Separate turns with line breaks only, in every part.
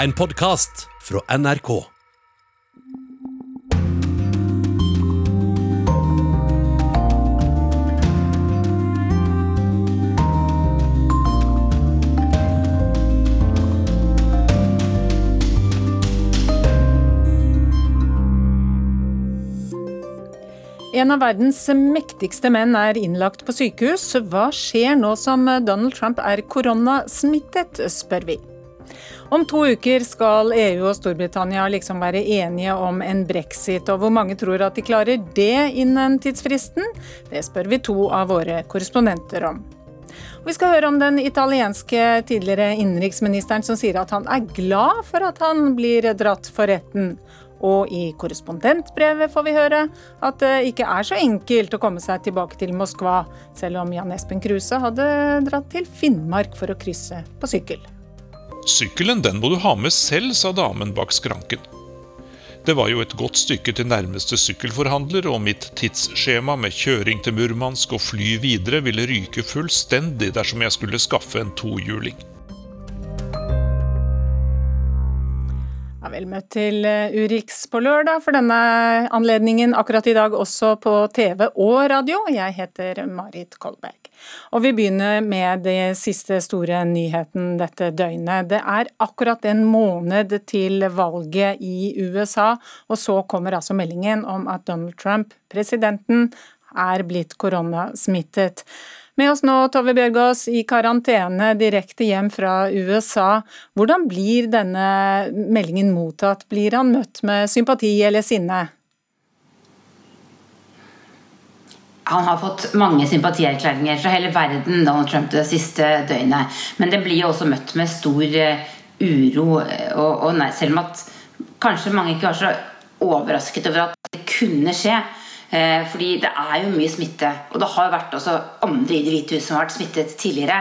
En podkast fra NRK.
En av verdens mektigste menn er innlagt på sykehus. Hva skjer nå som Donald Trump er koronasmittet, spør vi. Om to uker skal EU og Storbritannia liksom være enige om en brexit, og hvor mange tror at de klarer det innen tidsfristen? Det spør vi to av våre korrespondenter om. Vi skal høre om den italienske tidligere innenriksministeren som sier at han er glad for at han blir dratt for retten. Og i korrespondentbrevet får vi høre at det ikke er så enkelt å komme seg tilbake til Moskva, selv om Jan Espen Kruse hadde dratt til Finnmark for å krysse på sykkel.
Sykkelen den må du ha med selv, sa damen bak skranken. Det var jo et godt stykke til nærmeste sykkelforhandler, og mitt tidsskjema med kjøring til Murmansk og fly videre ville ryke fullstendig dersom jeg skulle skaffe en tohjuling.
Ja, vel møtt til eh, Urix på lørdag for denne anledningen akkurat i dag også på TV og radio. Jeg heter Marit Kolberg. Og vi begynner med den siste store nyheten dette døgnet. Det er akkurat en måned til valget i USA, og så kommer altså meldingen om at Donald Trump, presidenten, er blitt koronasmittet. Med oss nå Tove Bjørgaas i karantene direkte hjem fra USA. Hvordan blir denne meldingen mottatt? Blir han møtt med sympati eller sinne?
Han har fått mange sympatierklæringer fra hele verden Donald Trump det siste døgnet. Men det blir jo også møtt med stor eh, uro. Og, og nei, selv om at kanskje mange ikke var så overrasket over at det kunne skje. Eh, fordi det er jo mye smitte. Og det har jo vært også andre i Det hvite hus som har vært smittet tidligere.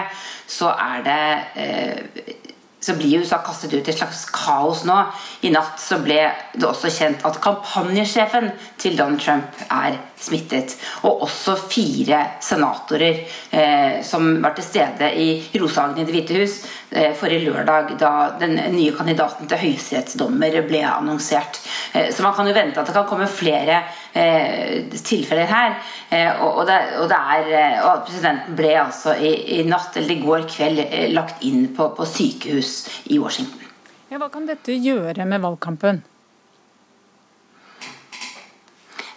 Så er det eh, så blir USA kastet ut i et slags kaos nå. I natt så ble det også kjent at kampanjesjefen til Donald Trump er smittet. Og også fire senatorer eh, som var til stede i Rosehagen i Det hvite hus eh, forrige lørdag, da den nye kandidaten til høyesterettsdommer ble annonsert. Eh, så man kan jo vente at det kan komme flere tilfeller her. Eh, og, det, og, det er, eh, og presidenten ble altså i, i, natt eller i går kveld lagt inn på, på sykehus i Washington.
Ja, hva kan dette gjøre med valgkampen?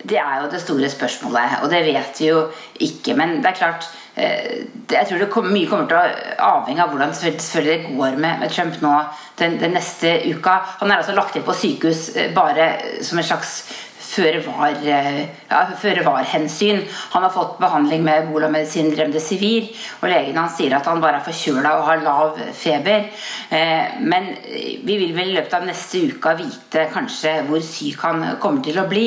Det er jo det store spørsmålet, og det vet vi jo ikke. Men det er klart eh, jeg tror det kommer, mye kommer til å avhenge av hvordan det går med, med Trump nå den, den, neste uka. Han er altså lagt inn på sykehus eh, bare som en slags føre-var-hensyn. Ja, han har fått behandling med ebolamedisin remdesivir, og legen hans sier at han bare er forkjøla og har lav feber. Eh, men vi vil vel i løpet av neste uke vite kanskje hvor syk han kommer til å bli.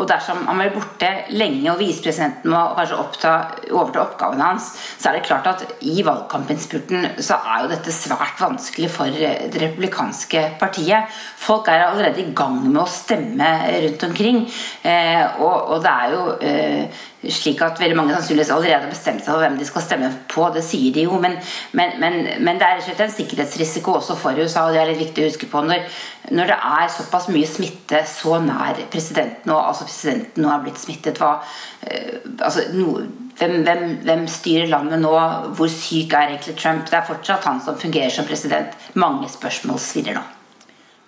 Og dersom han blir borte lenge og visepresidenten må kanskje oppta, overta oppgavene hans, så er det klart at i valgkampinnspurten så er jo dette svært vanskelig for det republikanske partiet. Folk er allerede i gang med å stemme rundt omkring. Eh, og, og, det er jo eh, slik at veldig mange sannsynligvis allerede har bestemt seg for hvem de skal stemme på. Det sier de jo, men, men, men, men det er slett en sikkerhetsrisiko også for USA. og Det er litt viktig å huske på når, når det er såpass mye smitte så nær presidenten, og altså presidenten nå er blitt smittet. Hva, eh, altså, no, hvem, hvem, hvem, styrer landet nå? Hvor syk er egentlig Trump? Det er fortsatt han som fungerer som president. Mange spørsmål svirrer nå.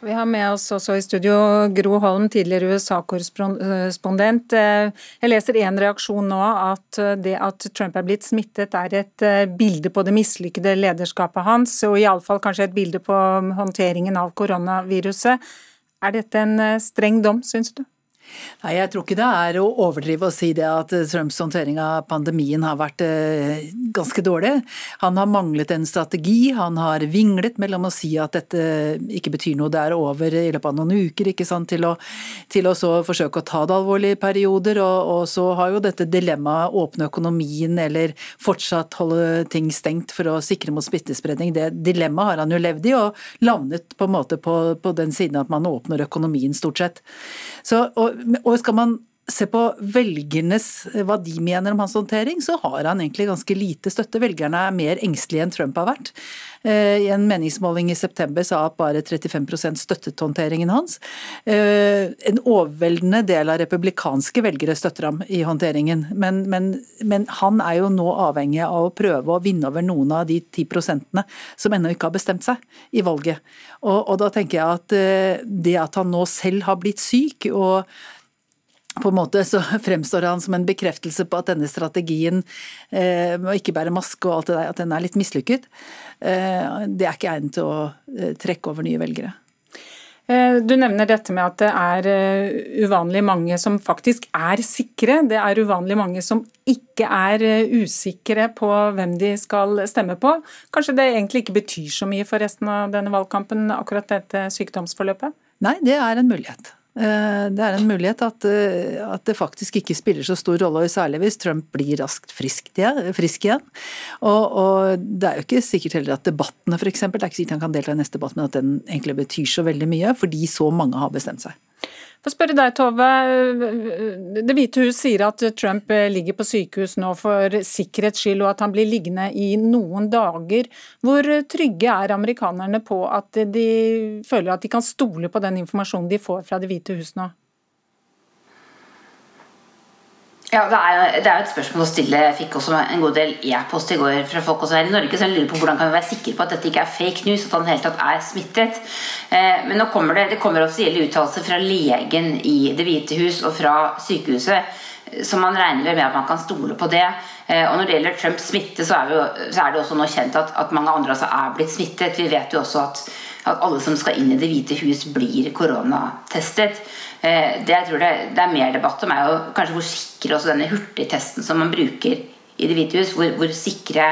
Vi har med oss også i studio Gro Holm, tidligere USA-korrespondent. Eh, jeg leser en reaksjon nå at eh, det at Trump er blitt smittet er et eh, bilde på det mislykkede lederskapet hans, og iallfall kanskje et bilde på håndteringen av koronaviruset. Er dette en streng dom, syns du?
Nei, Jeg tror ikke det er å overdrive å si det at Trumps håndtering av pandemien har vært eh, ganske dårlig. Han har manglet en strategi, han har vinglet mellom å si at dette ikke betyr noe, det er over i løpet av noen uker, ikke sant, til å, til å så forsøke å ta det alvorlig i perioder. Og, og så har jo dette dilemmaet åpne økonomien eller fortsatt holde ting stengt for å sikre mot smittespredning, det dilemmaet har han jo levd i, og landet på en måte på, på den siden at man åpner økonomien, stort sett. Så, og og skal man ser på velgernes, hva de mener om hans håndtering, så har han egentlig ganske lite støtte. Velgerne er mer engstelige enn Trump har vært. Eh, I en meningsmåling i september sa at bare 35% støttet håndteringen hans. Eh, en overveldende del av republikanske velgere støtter ham i håndteringen. Men, men, men han er jo nå avhengig av å prøve å vinne over noen av de 10 prosentene som ennå ikke har bestemt seg i valget. Og, og da tenker jeg at eh, det at han nå selv har blitt syk og på en måte så fremstår han som en bekreftelse på at denne strategien eh, med å ikke bære maske og alt det der, at den er litt mislykket. Eh, det er ikke egnet til å eh, trekke over nye velgere.
Du nevner dette med at det er uvanlig mange som faktisk er sikre. Det er uvanlig mange som ikke er usikre på hvem de skal stemme på. Kanskje det egentlig ikke betyr så mye for resten av denne valgkampen, akkurat dette sykdomsforløpet?
Nei, det er en mulighet. Eh, det er en mulighet at, eh, at, det faktisk ikke spiller så stor rolle, og særlig hvis Trump blir raskt frisk, igjen. Og, og, det er jo ikke sikkert heller at debattene f.eks. Det er ikke sikkert han kan delta i neste debatt, men at den egentlig betyr så veldig mye, fordi så mange har bestemt seg.
For å spørre deg, Tove. Det hvite hus sier at Trump ligger på sykehus nå for sikkerhets skyld, og at han blir liggende i noen dager. Hvor trygge er amerikanerne på at de føler at de kan stole på den informasjonen de får fra Det hvite hus nå?
Ja, det er, det er et spørsmål å stille. Jeg fikk også en god del e-post i går fra folk også her i Norge som lurer på hvordan kan vi være sikre på at dette ikke er fake news, at han helt tatt er smittet. Eh, men nå kommer det, det kommer offisielle uttalelser fra legen i Det hvite hus og fra sykehuset, så man regner med at man kan stole på det. Eh, og når det gjelder Trumps smitte, så er, jo, så er, det også nå kjent at, at mange andre altså er blitt smittet. Vi vet jo også at, at alle som skal inn i Det hvite hus, blir koronatestet. Eh, det jeg tror det, det, er mer debatt om, er jo kanskje hvor sikker også denne hurtigtesten som man bruker i Det hvite hus, hvor, hvor, sikre,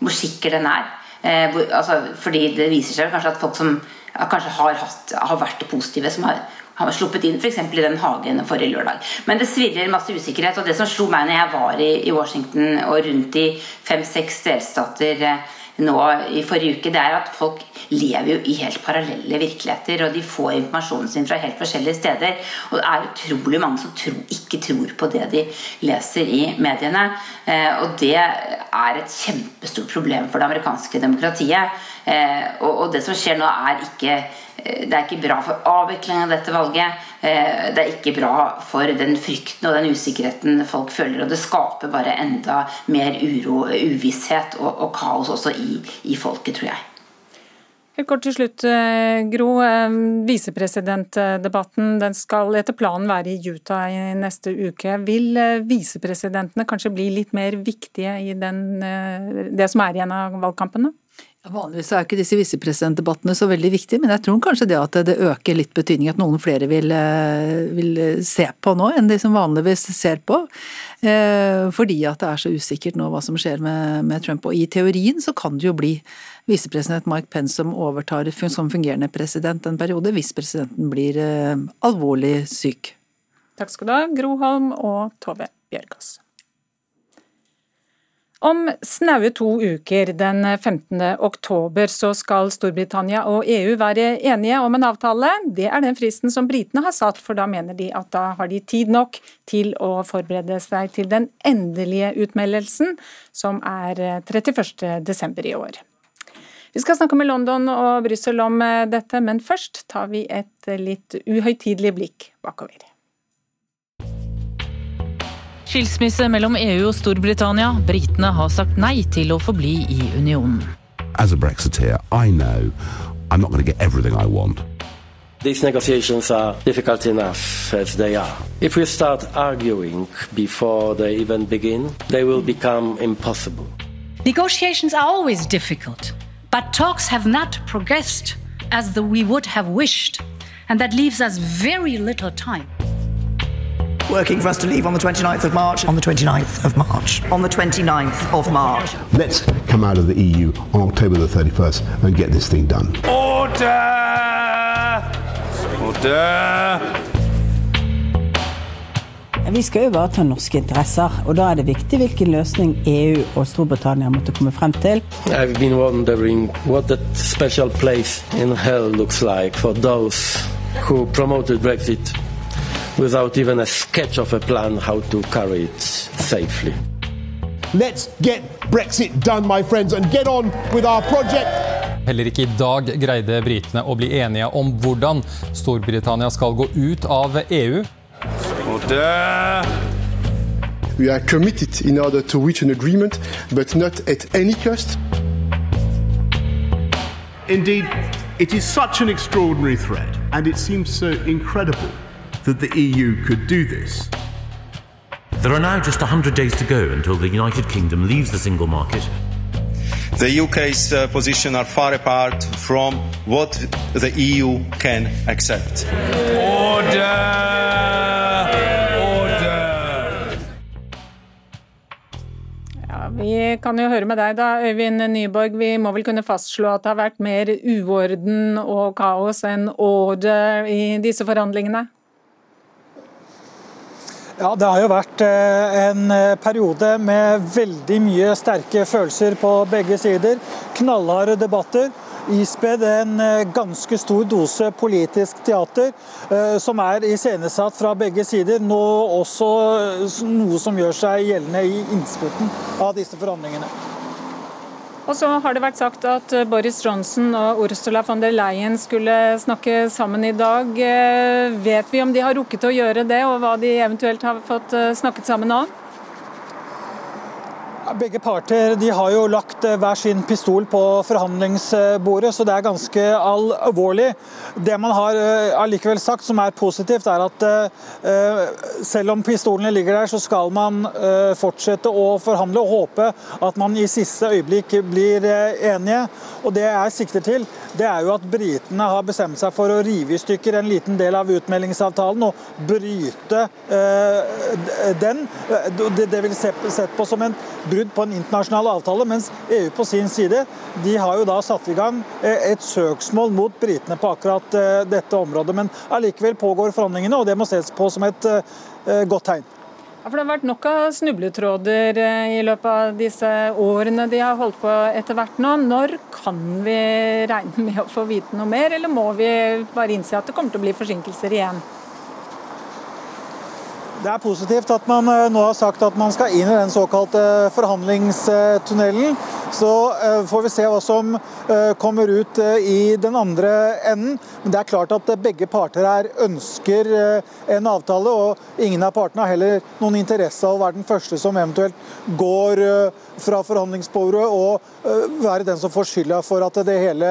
hvor sikker den er. Eh, hvor, altså, fordi det viser seg kanskje at folk som kanskje har, hatt, har, vært positive, som har, har sluppet inn f.eks. i den hagen forrige lørdag. Men det svirrer masse usikkerhet. Og det som slo meg når jeg var i, i Washington og rundt i fem-seks delstater eh, nå i forrige uke, det er at folk lever jo i helt parallelle virkeligheter. Og de får informasjonen sin fra helt forskjellige steder. Og det er utrolig mange som tro, ikke tror på det de leser i mediene. Eh, og det er et kjempestort problem for det amerikanske demokratiet. Eh, og, det som skjer nå, er ikke det er ikke bra for avviklingen av dette valget. Eh, det er ikke bra for den frykten og den usikkerheten folk føler. Og det skaper bare enda mer uro, uvisshet og, og kaos også i, i, folket, tror jeg.
Helt kort til slutt, eh, Gro. Visepresidentdebatten den skal etter planen være i Utah i neste uke. Vil visepresidentene kanskje bli litt mer viktige i den, det som er igjen av valgkampene?
Vanligvis er ikke disse visepresidentdebattene så veldig viktige, men jeg tror kanskje det at det øker litt betydning at noen flere vil, eh, vil se på nå enn de som vanligvis ser på. Eh, fordi at det er så usikkert nå hva som skjer med, med Trump. Og i teorien så kan det jo bli visepresident Mike Pence som overtar som fungerende president en periode, hvis presidenten blir eh, alvorlig syk.
Takk skal du ha, Gro Holm og Tove Bjørgaas. Om snaue to uker, den 15. oktober, så skal Storbritannia og EU være enige om en avtale. Det er den fristen som britene har satt, for da mener de at da har de tid nok til å forberede seg til den endelige utmeldelsen, som er 31.12. i år. Vi skal snakke med London og Brussel om dette, men først tar vi et litt uhøytidelig blikk bakover.
Skilsmisse mellom EU og Storbritannia. Britene har sagt nei til å forbli i unionen. As a Brexiteer, I know I'm not going to get everything I want.
These negotiations are difficult enough as they are. If we start arguing before they even begin, they will become impossible.
Negotiations are always difficult, but talks have not progressed as the we would have wished, and that leaves us very little time
working for us to leave on the 29th of March.
On the 29th of March.
On the 29th of March.
Let's come out of the EU on October the 31st and get this thing done.
Order! Order!
Vi skal jo ivareta norske interesser, og da er det viktig hvilken løsning EU og Storbritannia måtte komme frem til.
I've been wondering what that special place in hell looks like for those who promoted Brexit without even a sketch of a plan how to carry it safely.
Let's get Brexit done, my friends, and get on with our project.
Heller ikke i dag greide britene å bli enige om hvordan Storbritannia skal gå ut av EU.
We are committed in order to reach an agreement, but not at any cost.
Indeed, it is such an extraordinary threat, and it seems so incredible that the EU could do this.
There are now just 100 days to go until the United Kingdom leaves the single market.
The UK's uh, position are far apart from what the EU can accept.
Order!
Vi kan jo høre med deg da, Øyvind Nyborg. Vi må vel kunne fastslå at det har vært mer uorden og kaos enn order i disse forhandlingene?
Ja, Det har jo vært eh, en eh, periode med veldig mye sterke følelser på begge sider. Knallharde debatter. Ispedd en eh, ganske stor dose politisk teater, som er iscenesatt fra begge sider. Nå også noe som gjør seg gjeldende i innspurten av disse forhandlingene.
Og så har det vært sagt at eh, Boris Johnson og Ursula von der Leyen skulle snakke sammen i dag. Eh, vet vi om de har rukket å gjøre det, og hva de eventuelt har fått eh, snakket sammen om?
Begge parter de har jo lagt eh, hver sin pistol på forhandlingsbordet, så det er ganske alvorlig. Det man har eh, allikevel sagt som er positivt, er at eh, selv om pistolene ligger der, så skal man fortsette å forhandle og håpe at man i siste øyeblikk blir enige. Og Det jeg sikter til, det er jo at britene har bestemt seg for å rive i stykker en liten del av utmeldingsavtalen og bryte den. Det vil sett på som en brudd på en internasjonal avtale, mens EU på sin side de har jo da satt i gang eh, et søksmål mot britene på akkurat eh, dette området. Men allikevel pågår forhandlingene, og det må ses på som et eh, godt tegn.
Ja, for Det har vært nok av snubletråder i løpet av disse årene de har holdt på etter hvert nå. Når kan vi regne med å få vite noe mer, eller må vi bare innse at det kommer til å bli forsinkelser igjen?
Det er positivt at man eh, nå har sagt at man skal inn i den såkalte forhandlingstunnelen. Så eh, får vi se hva som eh, kommer ut i den andre enden. Men det er klart at begge parter her ønsker en avtale, og ingen av partene har heller noen interesse av å være den første som eventuelt går fra forhandlingsbordet og være den som får skylda for at det hele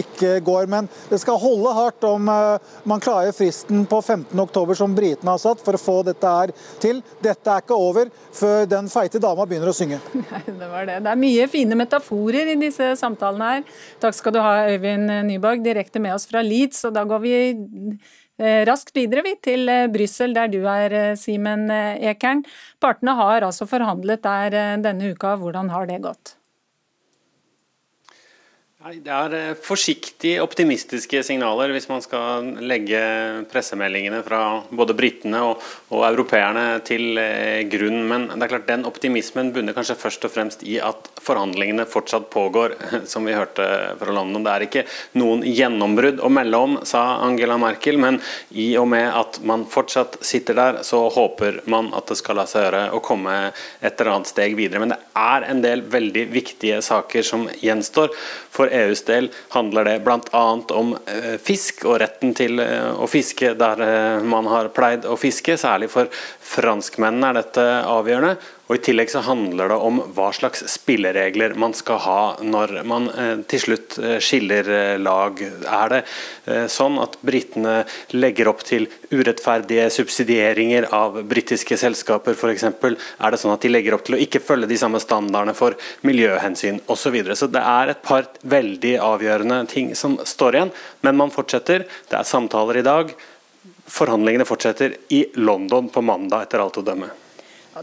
ikke går. Men det skal holde hardt om man klarer fristen på 15.10 som britene har satt for å få dette her til. Dette er ikke over før den feite dama begynner å synge.
Nei, det var det. Det er mye fine metaforer i disse samtalene her. Takk skal du ha, Øyvind Nyborg, direkte med oss fra Leeds. Og da går vi eh, raskt videre vi til eh, Brussel, der du er, eh, Simen Ekern. Partene har altså forhandlet der denne uka. Hvordan har det gått?
Det er eh, forsiktig optimistiske signaler hvis man skal legge pressemeldingene fra både britene og, og europeerne til eh, grunn. Men det er klart den optimismen bunner kanskje først og fremst i at forhandlingene fortsatt pågår, som vi hørte fra London. Det er ikke noen gjennombrudd å melde om, sa Angela Merkel. Men i og med at man fortsatt sitter der, så håper man at det skal la seg gjøre å komme et eller annet steg videre. Men det er en del veldig viktige saker som gjenstår. For EUs del handler det bl.a. om eh, fisk og retten til eh, å fiske der eh, man har pleid å fiske. Særlig for franskmennene er dette avgjørende. Og I tillegg så handler det om hva slags spilleregler man skal ha når man eh, til slutt eh, skiller eh, lag. Er det sånn at britene legger opp til urettferdige subsidieringer av britiske selskaper f.eks.? Er det sånn at de legger opp til å ikke følge de samme standardene for miljøhensyn osv.? Så, videre. så det er et par veldig avgjørende ting som står igjen, men man fortsetter. Det er samtaler i dag. Forhandlingene fortsetter i London på mandag, etter alt å dømme.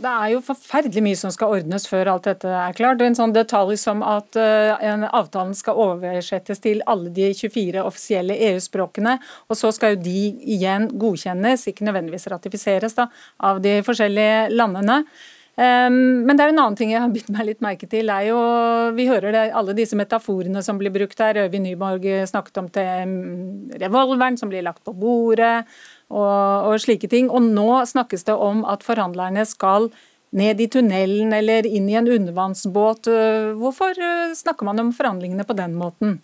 Det er jo forferdelig mye som skal ordnes før alt dette er klart. En sånn detalj som at uh, avtalen skal oversettes til alle de 24 offisielle EU-språkene. Og så skal jo de igjen godkjennes, ikke nødvendigvis ratifiseres, da, av de forskjellige landene. Um, men det er en annen ting jeg har bitt meg litt merke til. er jo, Vi hører det, alle disse metaforene som blir brukt her. Øyvind Nyborg snakket om til revolveren som blir lagt på bordet og, og slike ting. Og nå snakkes det om at forhandlerne skal ned i tunnelen eller inn i en undervannsbåt. Hvorfor snakker man om forhandlingene på den måten?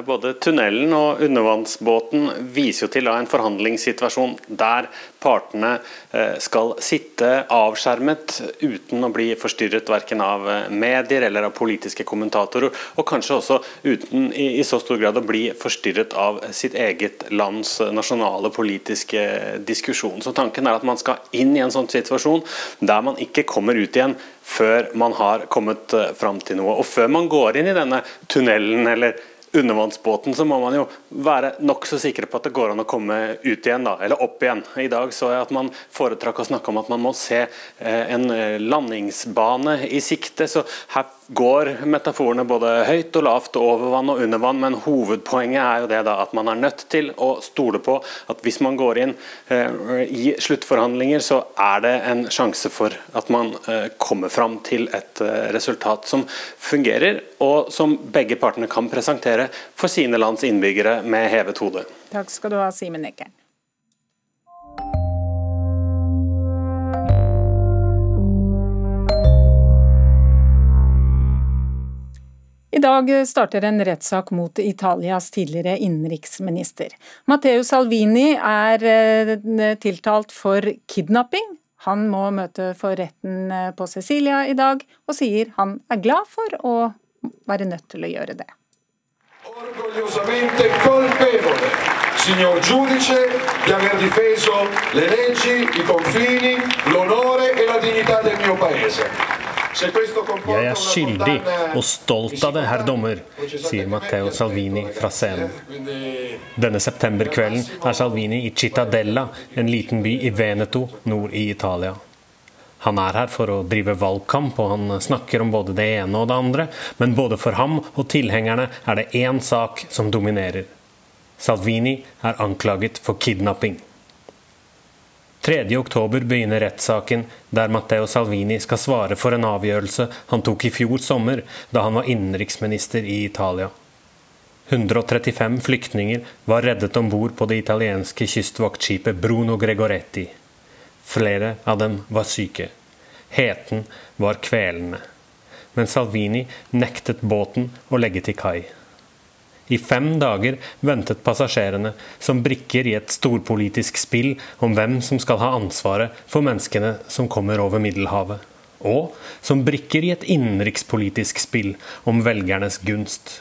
Både tunnelen og undervannsbåten viser jo til en forhandlingssituasjon der partene eh, skal sitte avskjermet uten å bli forstyrret verken av eh, medier eller av politiske kommentatorer, og kanskje også uten i så stor grad å bli forstyrret av sitt eget lands nasjonale politiske diskusjon. Så tanken er at man skal inn i en sånn situasjon der man ikke kommer ut igjen før man har kommet eh, fram til noe. Og før man går inn i denne tunnelen eller undervannsbåten, så må man jo være nokså sikre på at det går an å komme ut igjen, da, eller opp igjen. I dag så jeg at man foretrakk å snakke om at man må se eh, en eh, landingsbane i sikte. så her går metaforene både høyt og lavt, over vann og under vann, men hovedpoenget er jo det da at man er nødt til å stole på at hvis man går inn eh, i sluttforhandlinger, så er det en sjanse for at man kommer fram til et resultat som fungerer, og som begge partene kan presentere for sine lands innbyggere med hevet hode.
Takk skal du ha, Simen Ekern. I dag starter en rettssak mot Italias tidligere innenriksminister. Matteo Salvini er eh, tiltalt for kidnapping. Han må møte for retten eh, på Cecilia i dag, og sier han er glad for å være nødt til å gjøre det. Colpevole, signor giudice, di aver difeso le leggi, i confini, l'onore e la dignità del mio paese.
Jeg er skyldig og stolt av det, herr dommer, sier Matteo Salvini fra scenen. Denne septemberkvelden er Salvini i Cittadella, en liten by i Veneto nord i Italia. Han er her for å drive valgkamp, og han snakker om både det ene og det andre, men både for ham og tilhengerne er det én sak som dominerer. Salvini er anklaget for kidnapping. 3.10 begynner rettssaken der Matteo Salvini skal svare for en avgjørelse han tok i fjor sommer, da han var innenriksminister i Italia. 135 flyktninger var reddet om bord på det italienske kystvaktskipet Bruno Gregoretti. Flere av dem var syke. Heten var kvelende. Men Salvini nektet båten å legge til kai. I fem dager ventet passasjerene som brikker i et storpolitisk spill om hvem som skal ha ansvaret for menneskene som kommer over Middelhavet. Og som brikker i et innenrikspolitisk spill om velgernes gunst.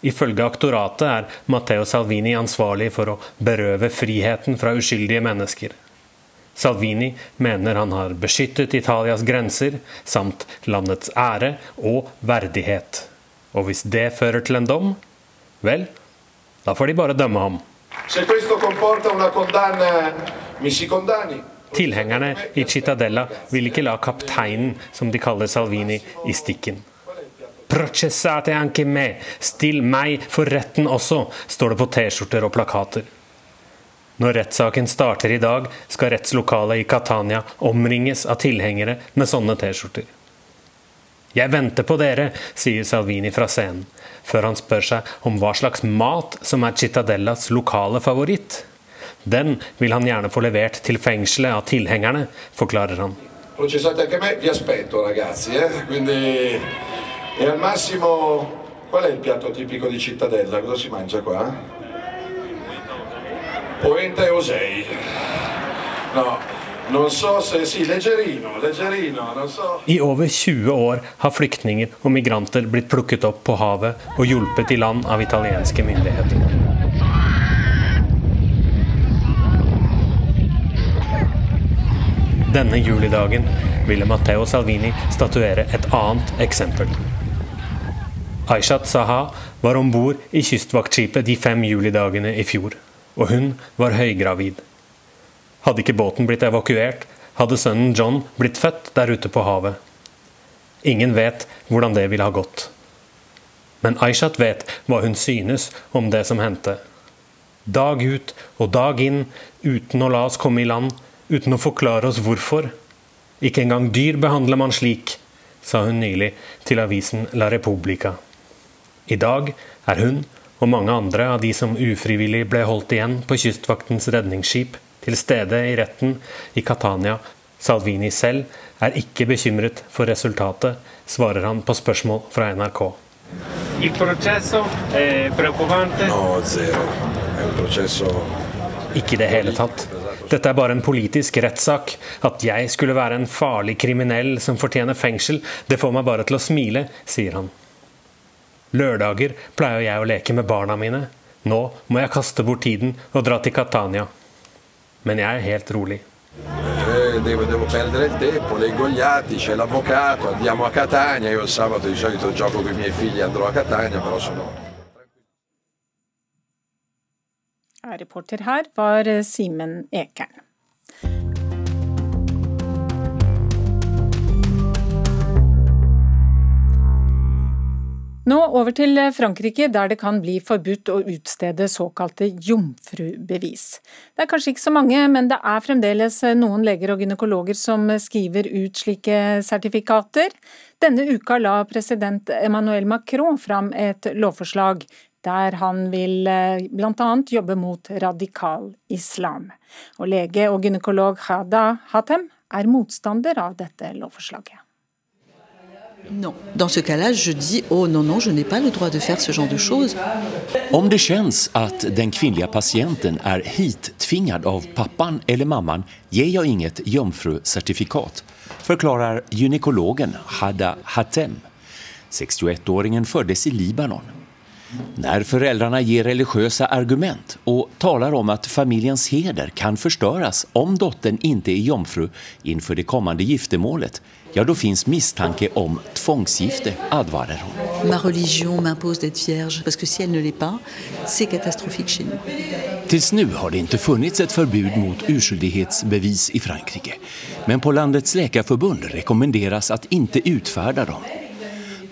Ifølge aktoratet er Matteo Salvini ansvarlig for å berøve friheten fra uskyldige mennesker. Salvini mener han har beskyttet Italias grenser, samt landets ære og verdighet. Og hvis det fører til en dom, vel, da får de bare dømme ham. Tilhengerne i Cittadella vil ikke la kapteinen, som de kaller Salvini, i stikken. Processate anche me, still meg for retten også, står det på T-skjorter og plakater. Når rettssaken starter i dag, skal rettslokalet i Catania omringes av tilhengere med sånne T-skjorter. Jeg venter på dere, sier Salvini fra scenen, før han spør seg om hva slags mat som er Cittadellas lokale favoritt. Den vil han gjerne få levert til fengselet av tilhengerne, forklarer han. «Hva er det eh? Piatto tipico di Cittadella? Cosa si mangia qua? Polenta e osei. No, i over 20 år har flyktninger og migranter blitt plukket opp på havet og hjulpet i land av italienske myndigheter. Denne julidagen ville Matteo Salvini statuere et annet eksempel. Aishat Saha var om bord i kystvaktskipet de fem julidagene i fjor, og hun var høygravid. Hadde ikke båten blitt evakuert, hadde sønnen John blitt født der ute på havet. Ingen vet hvordan det ville ha gått. Men Aishat vet hva hun synes om det som hendte. Dag ut og dag inn, uten å la oss komme i land, uten å forklare oss hvorfor. Ikke engang dyr behandler man slik, sa hun nylig til avisen La Repubblica. I dag er hun og mange andre av de som ufrivillig ble holdt igjen på Kystvaktens redningsskip, til stede i retten i Catania. Salvini selv er ikke bekymret for resultatet, svarer han på spørsmål fra NRK. Ikke i det hele tatt. Dette er bare en politisk rettssak. At jeg skulle være en farlig kriminell som fortjener fengsel, det får meg bare til å smile, sier han. Lørdager pleier jeg å leke med barna mine. Nå må jeg kaste bort tiden og dra til Catania. Men jeg er helt rolig.
Eh, devo, devo perdere il tempo, leggo gli atti, c'è l'avvocato, andiamo a Catania. Io il sabato di solito gioco con i miei figli, andrò a Catania, però sono...
Reporter her var Simen Ekern. Nå over til Frankrike, der det kan bli forbudt å utstede såkalte jomfrubevis. Det er kanskje ikke så mange, men det er fremdeles noen leger og gynekologer som skriver ut slike sertifikater. Denne uka la president Emmanuel Macron fram et lovforslag der han vil eh, bl.a. jobbe mot radikal islam. Og lege og gynekolog Hada Hatem er motstander av dette lovforslaget.
Non. Dans ce cas-là, je dis oh non, non, je n'ai pas le droit de faire ce genre de choses.
Om det känns att den kvinnliga patienten är hit-tvingad av pappan eller mamman ger jag inget jomfrucertifikat, förklarar gynekologen Hada Hatem. 61-åringen föddes i Libanon. När föräldrarna ger religiösa argument och talar om att familjens heder kan förstöras om dottern inte är jomfru inför det kommande giftermålet ja, då finns misstanke om tvångsgifte, advarer hon.
Ma religion m'impose d'être vierge, parce que si elle ne l'est pas, c'est catastrophique chez nous.
Tills nu har det inte funnits ett förbud mot urskyldighetsbevis i Frankrike. Men på landets läkarförbund rekommenderas att inte utfärda dem.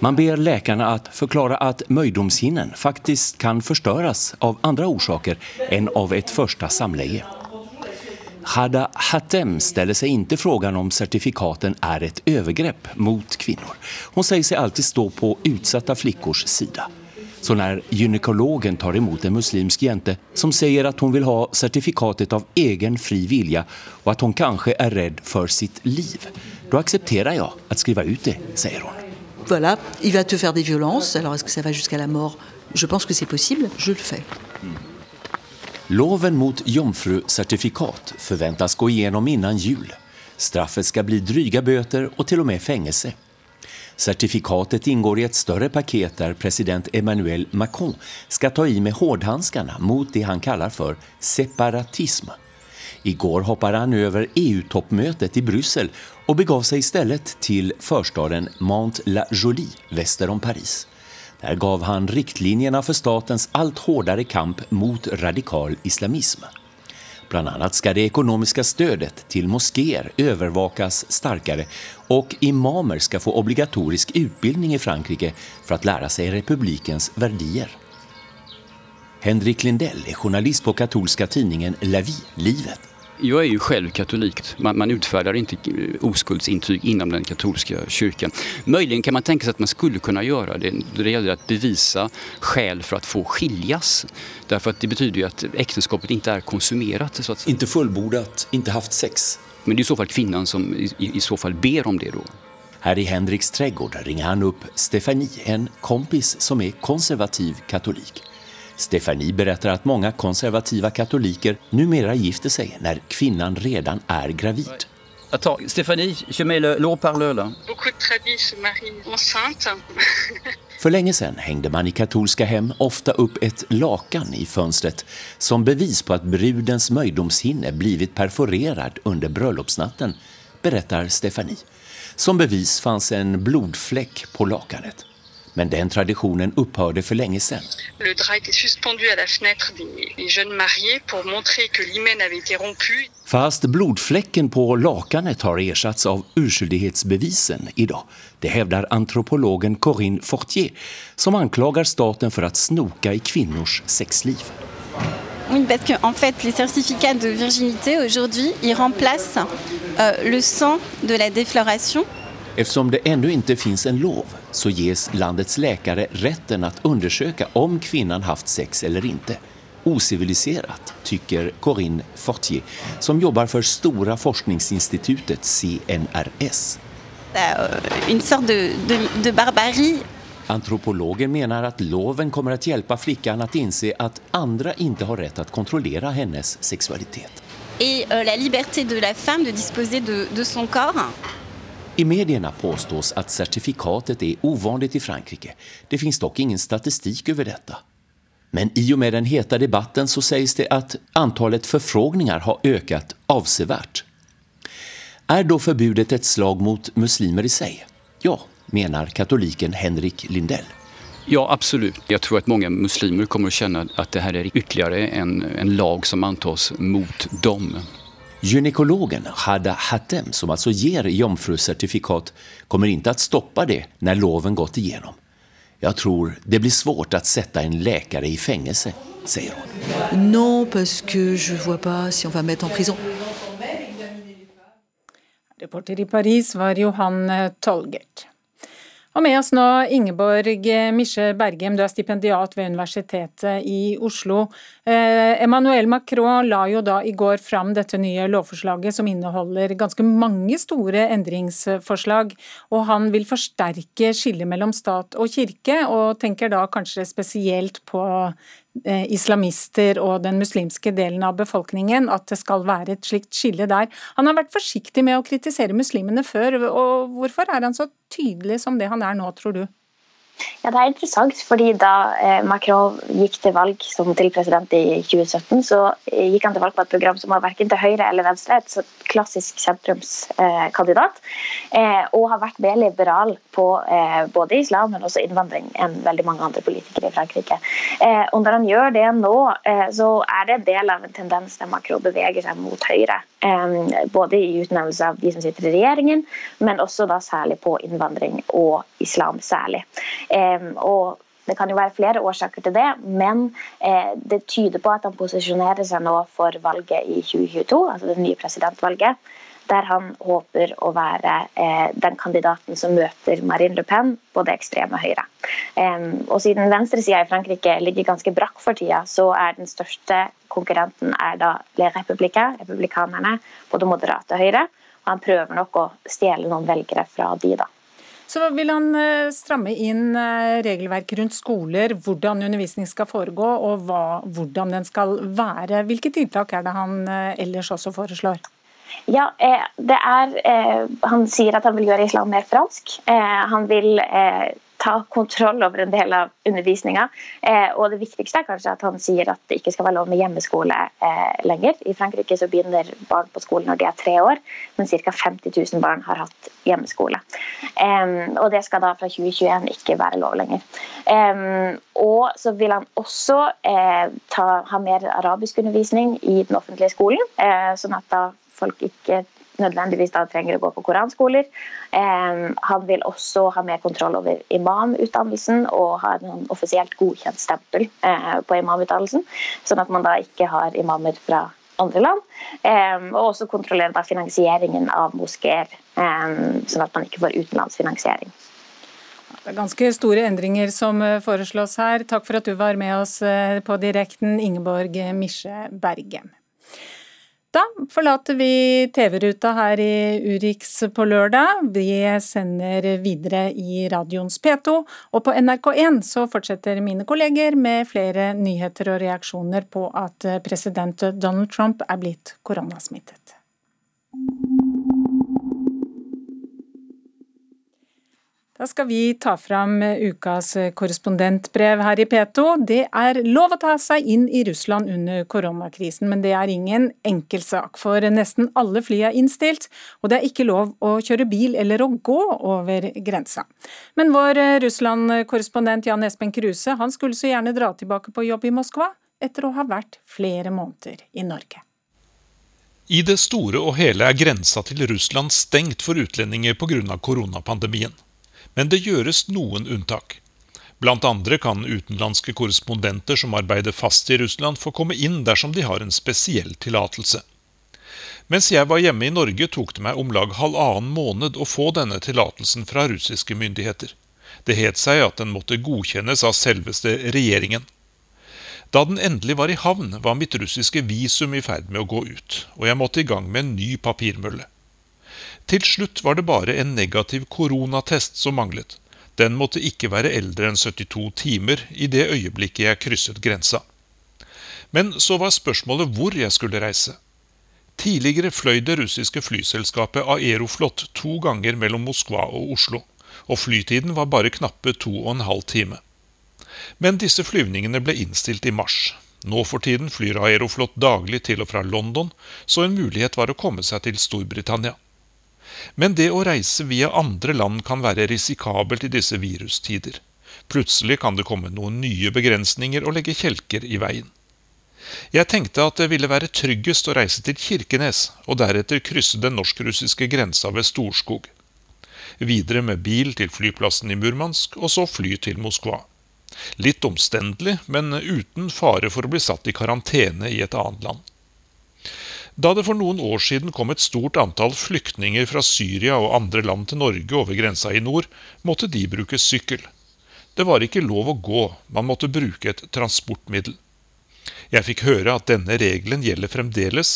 Man ber läkarna att förklara att möjdomshinnen faktiskt kan förstöras av andra orsaker än av ett första samleje. Hada Hatem ställer sig inte frågan om certifikaten är ett övergrepp mot kvinnor. Hon säger sig alltid stå på utsatta flickors sida. Så när gynekologen tar emot en muslimsk jente som säger att hon vill ha certifikatet av egen fri vilja och att hon kanske är rädd för sitt liv, då accepterar jag att skriva ut det, säger hon.
Voilà, il va te faire des violences, alors est-ce que ça va jusqu'à la mort Je pense que c'est possible, je le fais. Mm.
Loven mot jomfrucertifikat förväntas gå igenom innan jul. Straffet ska bli dryga böter och till och med fängelse. Certifikatet ingår i ett större paket där president Emmanuel Macron ska ta i med hårdhandskarna mot det han kallar för separatism. Igår hoppade han över EU-toppmötet i Bryssel och begav sig istället till förstaden Mont-la-Jolie väster om Paris. Där gav han riktlinjerna för statens allt hårdare kamp mot radikal islamism. Bland annat ska det ekonomiska stödet till moskéer övervakas starkare och imamer ska få obligatorisk utbildning i Frankrike för att lära sig republikens värdier. Henrik Lindell är journalist på katolska tidningen La Vie, Livet.
Jag är ju själv katolik. Man, man utfärdar inte oskuldsintyg inom den katolska kyrkan. Möjligen kan man tänka sig att man skulle kunna göra det då det gäller att bevisa skäl för att få skiljas. Därför att det betyder ju att äktenskapet inte är konsumerat. Så att...
Inte fullbordat, inte haft sex.
Men det är i så fall kvinnan som i, i så fall ber om det då.
Här i Henriks trädgård ringer han upp Stefanie, en kompis som är konservativ katolik. Stefanie berättar att många konservativa katoliker numera gifter sig när kvinnan redan är gravid.
Attends, Stéphanie, je mets le, l'eau-parleur là.
För länge sedan hängde man i katolska hem ofta upp ett lakan i fönstret som bevis på att brudens möjdomshinne blivit perforerad under bröllopsnatten, berättar Stefanie. Som bevis fanns en blodfläck på lakanet. Men den traditionen opphørte for lenge sedan.
Le drap était suspendu à la fenêtre des jeunes mariés pour montrer que l'hymen avait été rompu.
Fast blodfläcken på lakanet har ersatts av urskyldighetsbevisen dag. Det hevder antropologen Corinne Fortier som anklagar staten for å snoka i kvinnors sexliv.
Oui, parce que en fait, les certificats de virginité aujourd'hui, ils remplacent euh, le sang de la défloration.
Eftersom det ännu inte finns en lov så ges landets läkare rätten att undersöka om kvinnan haft sex eller inte. Ociviliserat, tycker Corinne Fortier, som jobbar för stora forskningsinstitutet CNRS.
Det är en sorts de, de, de barbari.
Antropologen menar att loven kommer att hjälpa flickan att inse att andra inte har rätt att kontrollera hennes sexualitet.
Et euh, la liberté de la femme de disposer de, de son corps.
I medierna påstås att certifikatet är ovanligt i Frankrike. Det finns dock ingen statistik över detta. Men i och med den heta debatten så sägs det att antalet förfrågningar har ökat avsevärt. Är då förbudet ett slag mot muslimer i sig? Ja, menar katoliken Henrik Lindell.
Ja, absolut. Jag tror att många muslimer kommer att känna att det här är ytterligare en, en lag som antas mot dem.
Gynekologen Hada Hatem, som altså gir jomfrusertifikat, kommer ikke til å stoppe det når loven gått igjennom. Jeg tror det blir svårt å sette en lege i fengsel, sier hun.
Non, parce que je vois pas si on va mettre en prison.
Reporter i Paris var Johan Tolgert. Og med oss nå Ingeborg Misje Bergem, du er stipendiat ved Universitetet i Oslo. Eh, Emmanuel Macron la jo da i går fram dette nye lovforslaget som inneholder ganske mange store endringsforslag. Og han vil forsterke skillet mellom stat og kirke, og tenker da kanskje spesielt på islamister og den muslimske delen av befolkningen, at det skal være et slikt skille der. Han har vært forsiktig med å kritisere muslimene før, og hvorfor er han så tydelig som det han er nå, tror du?
Ja, Det er interessant, fordi da eh, Macron gikk til valg som til president i 2017, så eh, gikk han til valg på et program som var verken til høyre eller venstre, et klassisk sentrumskandidat, eh, og har vært mer liberal på både islam, men også innvandring enn veldig mange andre politikere i Frankrike. Og når han gjør det nå, så er det en del av en tendens der Macron beveger seg mot høyre. Både i utnevnelse av de som sitter i regjeringen, men også da særlig på innvandring og islam særlig. Og det kan jo være flere årsaker til det, men eh, det tyder på at han posisjonerer seg nå for valget i 2022, altså det nye presidentvalget. Der han håper å være eh, den kandidaten som møter Marine Le Pen på det ekstreme høyre. og siden venstresida i Frankrike ligger ganske brakk for tida, så er den største konkurrenten er da Le republikanerne på det moderate høyre. Og han prøver nok å stjele noen velgere fra de, da.
Så vil han eh, stramme inn regelverket regelverk rundt skoler, hvordan undervisning skal foregå og hva, hvordan den skal være. Hvilke tiltak er det han eh, ellers også foreslår?
Ja, det er Han sier at han vil gjøre islam mer fransk. Han vil ta kontroll over en del av undervisninga. Eh, og det viktigste er kanskje at han sier at det ikke skal være lov med hjemmeskole eh, lenger. I Frankrike så begynner barn på skolen når de er tre år, men ca. 50 000 barn har hatt hjemmeskole. Eh, og det skal da fra 2021 ikke være lov lenger. og så vil han også eh, ta, ha mer arabiskundervisning i den offentlige skolen, eh, sånn at da folk ikke nødvendigvis da trenger å gå på koranskoler. han vil også ha mer kontroll over imamutdannelsen og ha en offisielt godkjent stempel eh, på imamutdannelsen, sånn at man da ikke har imamer fra andre land. og også kontrollere da finansieringen av moskeer, sånn at man ikke får utenlandsfinansiering.
Det er ganske store endringer som eh, foreslås her. Takk for at du var med oss eh, på direkten, Ingeborg Misje Bergem. Da forlater vi TV-ruta her i Urix på lørdag. Vi sender videre i radioens P2, og på NRK1 så fortsetter mine kolleger med flere nyheter og reaksjoner på at president Donald Trump er blitt koronasmittet. Da skal vi ta fram ukas korrespondentbrev her i P2. Det er lov å ta seg inn i Russland under koronakrisen, men det er ingen enkel sak, for nesten alle fly er innstilt, og det er ikke lov å kjøre bil eller å gå over grensa. Men vår Russland-korrespondent Jan Espen Kruse han skulle så gjerne dra tilbake på jobb i Moskva, etter å ha vært flere måneder i Norge.
I det store og hele er grensa til Russland stengt for utlendinger pga. koronapandemien. Men det gjøres noen unntak. Blant andre kan utenlandske korrespondenter som arbeider fast i Russland, få komme inn dersom de har en spesiell tillatelse. Mens jeg var hjemme i Norge, tok det meg om lag halvannen måned å få denne tillatelsen fra russiske myndigheter. Det het seg at den måtte godkjennes av selveste regjeringen. Da den endelig var i havn, var mitt russiske visum i ferd med å gå ut, og jeg måtte i gang med en ny papirmølle. Til slutt var det bare en negativ koronatest som manglet. Den måtte ikke være eldre enn 72 timer i det øyeblikket jeg krysset grensa. Men så var spørsmålet hvor jeg skulle reise. Tidligere fløy det russiske flyselskapet Aeroflot to ganger mellom Moskva og Oslo, og flytiden var bare knappe to og en halv time. Men disse flyvningene ble innstilt i mars. Nå for tiden flyr Aeroflot daglig til og fra London, så en mulighet var å komme seg til Storbritannia. Men det å reise via andre land kan være risikabelt i disse virustider. Plutselig kan det komme noen nye begrensninger og legge kjelker i veien. Jeg tenkte at det ville være tryggest å reise til Kirkenes, og deretter krysse den norsk-russiske grensa ved Storskog. Videre med bil til flyplassen i Murmansk, og så fly til Moskva. Litt omstendelig, men uten fare for å bli satt i karantene i et annet land. Da det for noen år siden kom et stort antall flyktninger fra Syria og andre land til Norge over grensa i nord, måtte de bruke sykkel. Det var ikke lov å gå, man måtte bruke et transportmiddel. Jeg fikk høre at denne regelen gjelder fremdeles,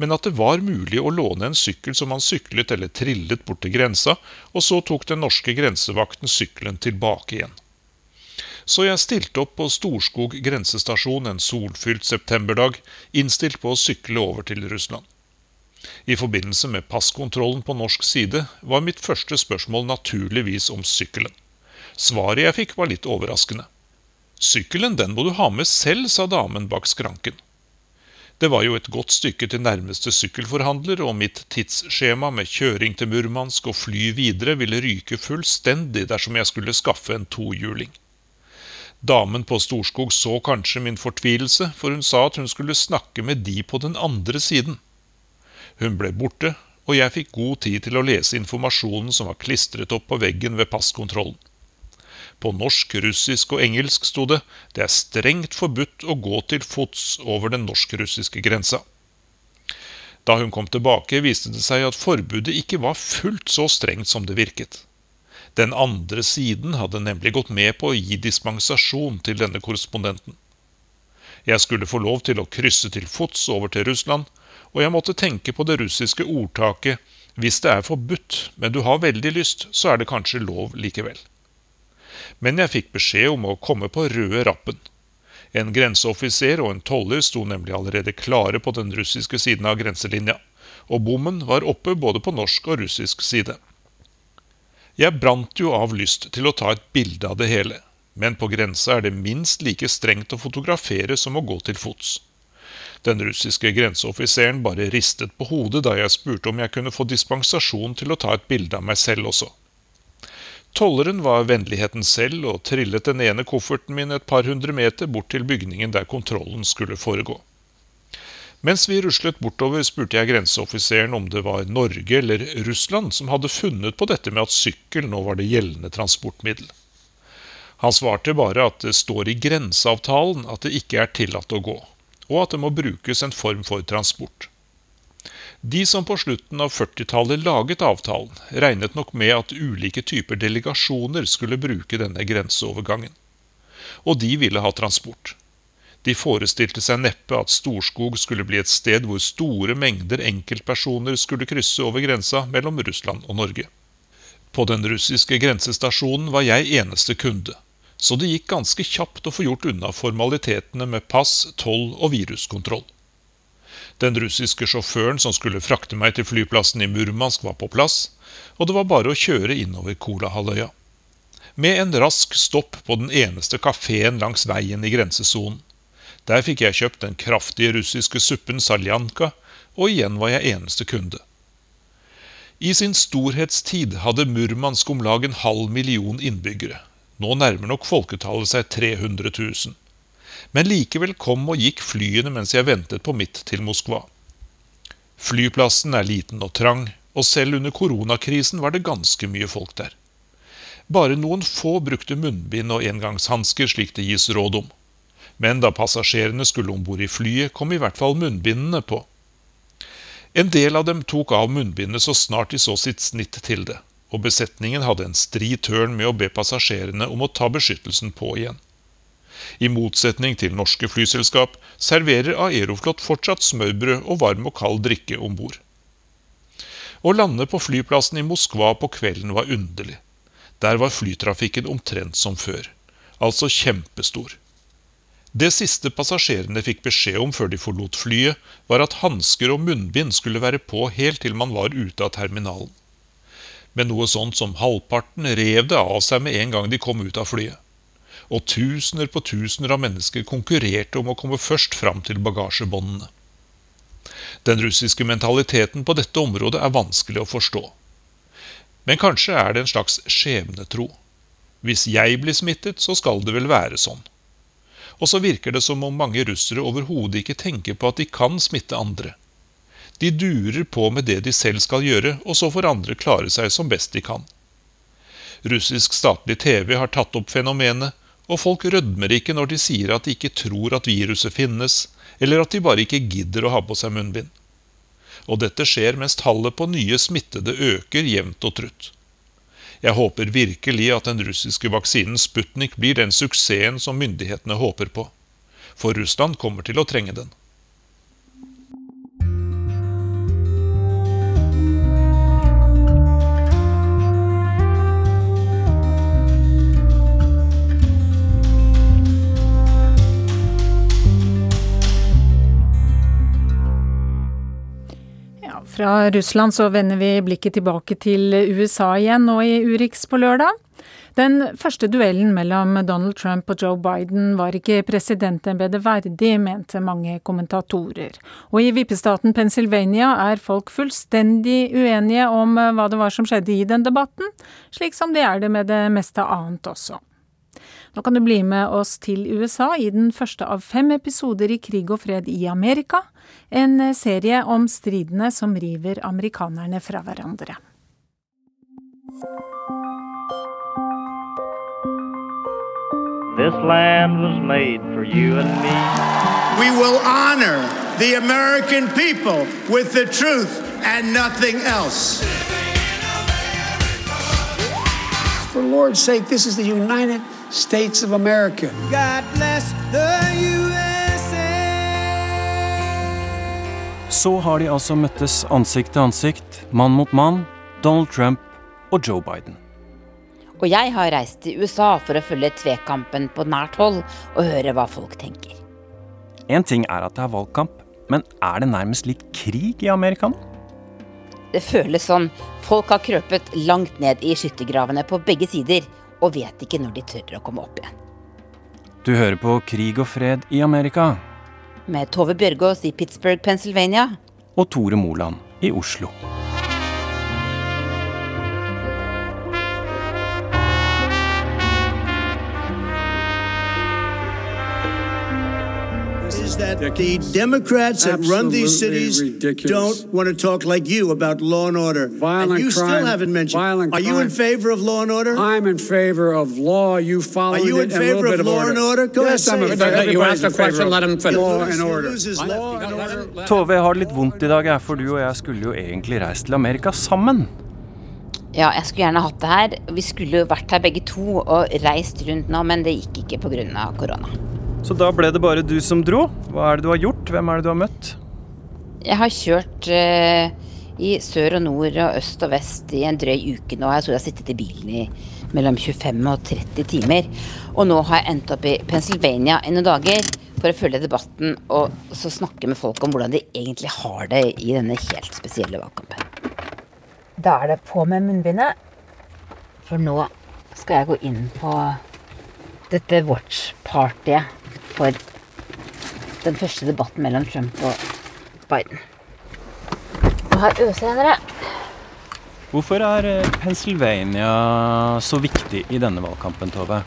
men at det var mulig å låne en sykkel som man syklet eller trillet bort til grensa, og så tok den norske grensevakten sykkelen tilbake igjen så jeg stilte opp på Storskog grensestasjon en solfylt septemberdag, innstilt på å sykle over til Russland. I forbindelse med passkontrollen på norsk side var mitt første spørsmål naturligvis om sykkelen. Svaret jeg fikk var litt overraskende. Sykkelen den må du ha med selv, sa damen bak skranken. Det var jo et godt stykke til nærmeste sykkelforhandler, og mitt tidsskjema med kjøring til Murmansk og fly videre ville ryke fullstendig dersom jeg skulle skaffe en tohjuling. Damen på Storskog så kanskje min fortvilelse, for hun sa at hun skulle snakke med de på den andre siden. Hun ble borte, og jeg fikk god tid til å lese informasjonen som var klistret opp på veggen ved passkontrollen. På norsk, russisk og engelsk sto det det er strengt forbudt å gå til fots over den norsk-russiske grensa. Da hun kom tilbake, viste det seg at forbudet ikke var fullt så strengt som det virket. Den andre siden hadde nemlig gått med på å gi dispensasjon til denne korrespondenten. Jeg skulle få lov til å krysse til fots over til Russland, og jeg måtte tenke på det russiske ordtaket hvis det er forbudt, men du har veldig lyst, så er det kanskje lov likevel. Men jeg fikk beskjed om å komme på røde rappen. En grenseoffiser og en toller sto nemlig allerede klare på den russiske siden av grenselinja, og bommen var oppe både på norsk og russisk side. Jeg brant jo av lyst til å ta et bilde av det hele, men på grensa er det minst like strengt å fotografere som å gå til fots. Den russiske grenseoffiseren bare ristet på hodet da jeg spurte om jeg kunne få dispensasjon til å ta et bilde av meg selv også. Tolleren var vennligheten selv og trillet den ene kofferten min et par hundre meter bort til bygningen der kontrollen skulle foregå. Mens vi ruslet bortover, spurte jeg grenseoffiseren om det var Norge eller Russland som hadde funnet på dette med at sykkel nå var det gjeldende transportmiddel. Han svarte bare at det står i grenseavtalen at det ikke er tillatt å gå, og at det må brukes en form for transport. De som på slutten av 40-tallet laget avtalen, regnet nok med at ulike typer delegasjoner skulle bruke denne grenseovergangen. Og de ville ha transport. De forestilte seg neppe at Storskog skulle bli et sted hvor store mengder enkeltpersoner skulle krysse over grensa mellom Russland og Norge. På den russiske grensestasjonen var jeg eneste kunde, så det gikk ganske kjapt å få gjort unna formalitetene med pass, toll og viruskontroll. Den russiske sjåføren som skulle frakte meg til flyplassen i Murmansk, var på plass, og det var bare å kjøre innover Kolahalvøya. Med en rask stopp på den eneste kafeen langs veien i grensesonen. Der fikk jeg kjøpt den kraftige russiske suppen saljanka, og igjen var jeg eneste kunde. I sin storhetstid hadde Murmansk om lag en halv million innbyggere. Nå nærmer nok folketallet seg 300 000. Men likevel kom og gikk flyene mens jeg ventet på mitt til Moskva. Flyplassen er liten og trang, og selv under koronakrisen var det ganske mye folk der. Bare noen få brukte munnbind og engangshansker slik det gis råd om men da passasjerene skulle om bord i flyet, kom i hvert fall munnbindene på. En del av dem tok av munnbindet så snart de så sitt snitt til det, og besetningen hadde en stri tørn med å be passasjerene om å ta beskyttelsen på igjen. I motsetning til norske flyselskap serverer Aeroflot fortsatt smørbrød og varm og kald drikke om bord. Å lande på flyplassen i Moskva på kvelden var underlig. Der var flytrafikken omtrent som før, altså kjempestor. Det siste passasjerene fikk beskjed om før de forlot flyet, var at hansker og munnbind skulle være på helt til man var ute av terminalen. Men noe sånt som halvparten rev det av seg med en gang de kom ut av flyet. Og tusener på tusener av mennesker konkurrerte om å komme først fram til bagasjebåndene. Den russiske mentaliteten på dette området er vanskelig å forstå. Men kanskje er det en slags skjebnetro. Hvis jeg blir smittet, så skal det vel være sånn. Og så virker det som om mange russere overhodet ikke tenker på at de kan smitte andre. De durer på med det de selv skal gjøre, og så får andre klare seg som best de kan. Russisk statlig TV har tatt opp fenomenet, og folk rødmer ikke når de sier at de ikke tror at viruset finnes, eller at de bare ikke gidder å ha på seg munnbind. Og dette skjer mens tallet på nye smittede øker jevnt og trutt. Jeg håper virkelig at den russiske vaksinen Sputnik blir den suksessen som myndighetene håper på. For Russland kommer til å trenge den.
Fra Russland så vender vi blikket tilbake til USA igjen nå i Urix på lørdag. Den første duellen mellom Donald Trump og Joe Biden var ikke presidentembetet verdig, mente mange kommentatorer. Og i vippestaten Pennsylvania er folk fullstendig uenige om hva det var som skjedde i den debatten, slik som de er det med det meste annet også. Nå kan du bli med oss til USA i den første av fem episoder i Krig og fred i Amerika, en serie om stridene som river amerikanerne fra hverandre.
This land was made for you and me.
We will honor the American people with the truth and nothing else.
For Lord's sake, this is the United States of America.
God bless the USA.
Så har de altså møttes ansikt til ansikt, mann mot mann, Donald Trump og Joe Biden.
Og jeg har reist til USA for å følge tvekampen på nært hold og høre hva folk tenker.
Én ting er at det er valgkamp, men er det nærmest litt krig i Amerika nå?
Det føles sånn. Folk har krøpet langt ned i skyttergravene på begge sider og vet ikke når de tør å komme opp igjen.
Du hører på Krig og fred i Amerika.
Med Tove Bjørgaas i Pittsburgh, Pennsylvania.
Og Tore Moland i Oslo.
Is that the Democrats that run these cities
ridiculous.
don't want to talk like you about law and order.
Violent
and you
crime,
still haven't mentioned.
violent
Are you in favor of law and order?
I'm in favor of law. You follow
Are you in favor of
of
law
order.
and order? Go
yes,
ahead,
I'm in favor. You asked a question, let him finish.
Law
and order.
Loses law and order.
Tove, jeg har det litt vondt i dag, for du og jeg skulle jo egentlig reist til Amerika sammen.
Ja, jeg skulle gjerne hatt det her. Vi skulle jo vært her begge to og reist rundt nå, men det gikk ikke pga. korona.
Så da ble det bare du som dro. Hva er det du har gjort? Hvem er det du har møtt?
Jeg har kjørt eh, i sør og nord og øst og vest i en drøy uke nå. Jeg tror jeg har sittet i bilen i mellom 25 og 30 timer. Og nå har jeg endt opp i Pennsylvania i noen dager for å følge debatten og så snakke med folk om hvordan de egentlig har det i denne helt spesielle valgkampen. Da er det på med munnbindet, for nå skal jeg gå inn på dette watch-partyet for den første debatten mellom Trump og Biden. Og her øser jeg dere.
Hvorfor er eh, Pennsylvania så viktig i denne valgkampen, Tove?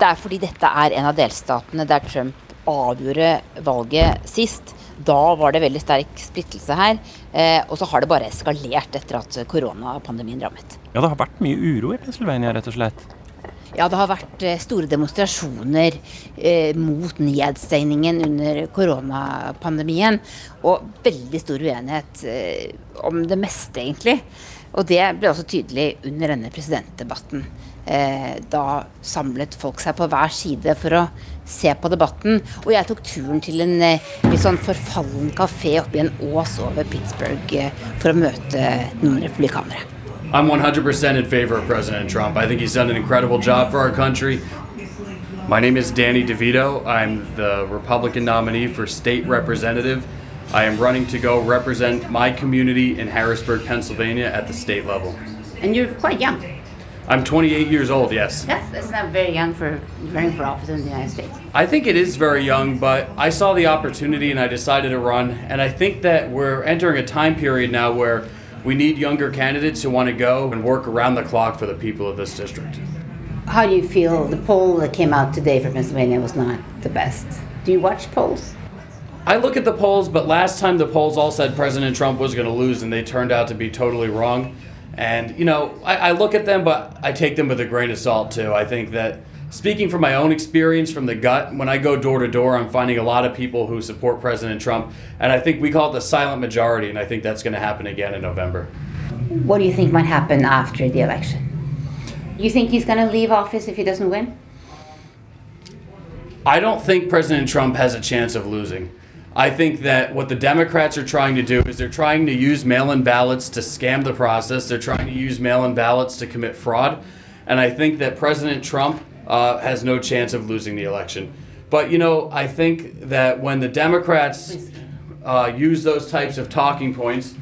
Det er fordi dette er en av delstatene der Trump avgjorde valget sist. Da var det veldig sterk splittelse her. Eh, og så har det bare eskalert etter at koronapandemien rammet.
Ja, det har vært mye uro i Pennsylvania, rett og slett.
Ja, det har vært eh, store demonstrasjoner eh, mot nedstengningen under koronapandemien. Og veldig stor uenighet eh, om det meste, egentlig. Og det ble også tydelig under denne presidentdebatten. Eh, da samlet folk seg på hver side for å se på debatten. Og jeg tok turen til en eh, litt sånn forfallen kafé oppe i en ås over Pittsburgh eh, for å møte noen republikanere.
I'm 100% in favor of President Trump. I think he's done an incredible job for our country. My name is Danny DeVito. I'm the Republican nominee for state representative. I am running to go represent my community in Harrisburg, Pennsylvania at the state level.
And you're quite young.
I'm 28 years old, yes.
Yes, that's not very young for running for office in the United States.
I think it is very young, but I saw the opportunity and I decided to run. And I think that we're entering a time period now where we need younger candidates who want to go and work around the clock for the people of this district.
How do you feel? The poll that came out today for Pennsylvania was not the best. Do you watch polls?
I look at the polls, but last time the polls all said President Trump was going to lose, and they turned out to be totally wrong. And, you know, I, I, look at them, but I take them with a grain of salt, too. I think that speaking from my own experience from the gut, when I go door to door, I'm finding a lot of people who support President Trump. And I think we call it the silent majority, and I think that's going to happen again in November.
What do you think might happen after the election? You think he's going to leave office if he doesn't win?
I don't think President Trump has a chance of losing. I think that what the Democrats are trying to do is they're trying to use mail in ballots to scam the process. They're trying to use mail in ballots to commit fraud. And I think that President Trump uh, has no chance of losing the election. But, you know, I think that when the Democrats uh, use those types of talking points,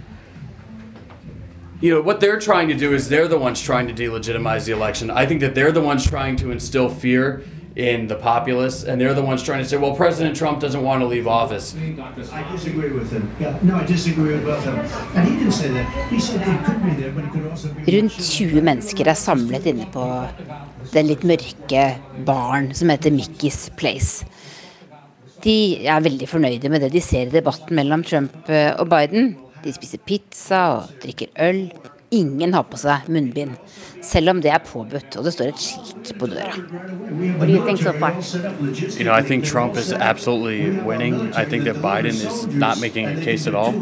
you know, what they're trying to do is they're the ones trying to delegitimize the election. I think that they're the ones trying to instill fear in the populace, and they're the ones trying to say, well, President Trump doesn't want to leave office.
I disagree with him. Yeah, no, I disagree with both of them. And he didn't say that. He said he could be there, but he could also be...
Rundt 20 mennesker er samlet inne på den litt mørke baren som heter Mickey's Place. De er veldig fornøyde med det de ser i debatten mellom Trump og Biden. De spiser pizza og drikker øl. Ingen har på seg munnbind, selv om det er påbudt og det står et skilt på døra. What do you think so far?
You know, I think Trump is absolutely winning. I think that Biden is not making a case at all.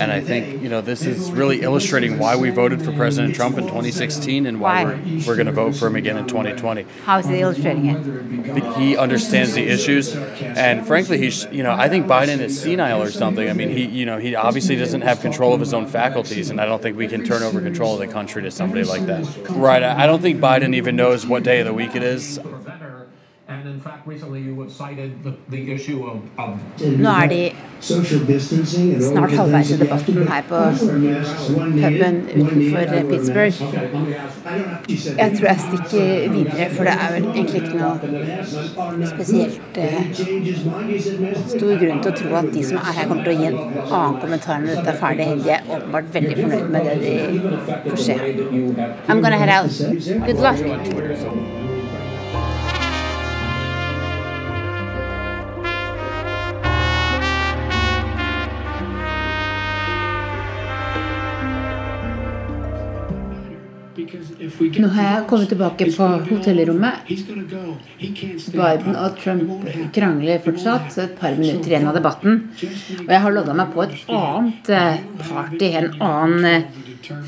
And I think, you know, this is really illustrating why we voted for President Trump in 2016 and why, why? we're, we're going to vote for him again in 2020.
How is he illustrating it?
He understands the issues. And frankly, he's, you know, I think Biden is senile or something. I mean, he, you know, he obviously doesn't have control of his own faculties. And I don't think we can turn over control of the country to somebody like that. Right. I don't think Biden even knows what day of the week it is.
Nå er de snart halvveis i debatten her på puben utenfor Pittsburgh. Jeg tror jeg stikker videre, for det er vel egentlig ikke noe spesielt eh, stor grunn til å tro at de som er her, kommer til å gi en annen kommentar når dette er ferdig. De er åpenbart veldig fornøyd med det de får se. I'm gonna head out. Good luck. Nå har jeg kommet tilbake på hotellrommet. Biden og Trump krangler fortsatt et par minutter igjen av debatten. Og jeg har lodda meg på et annet eh, party, en annen eh,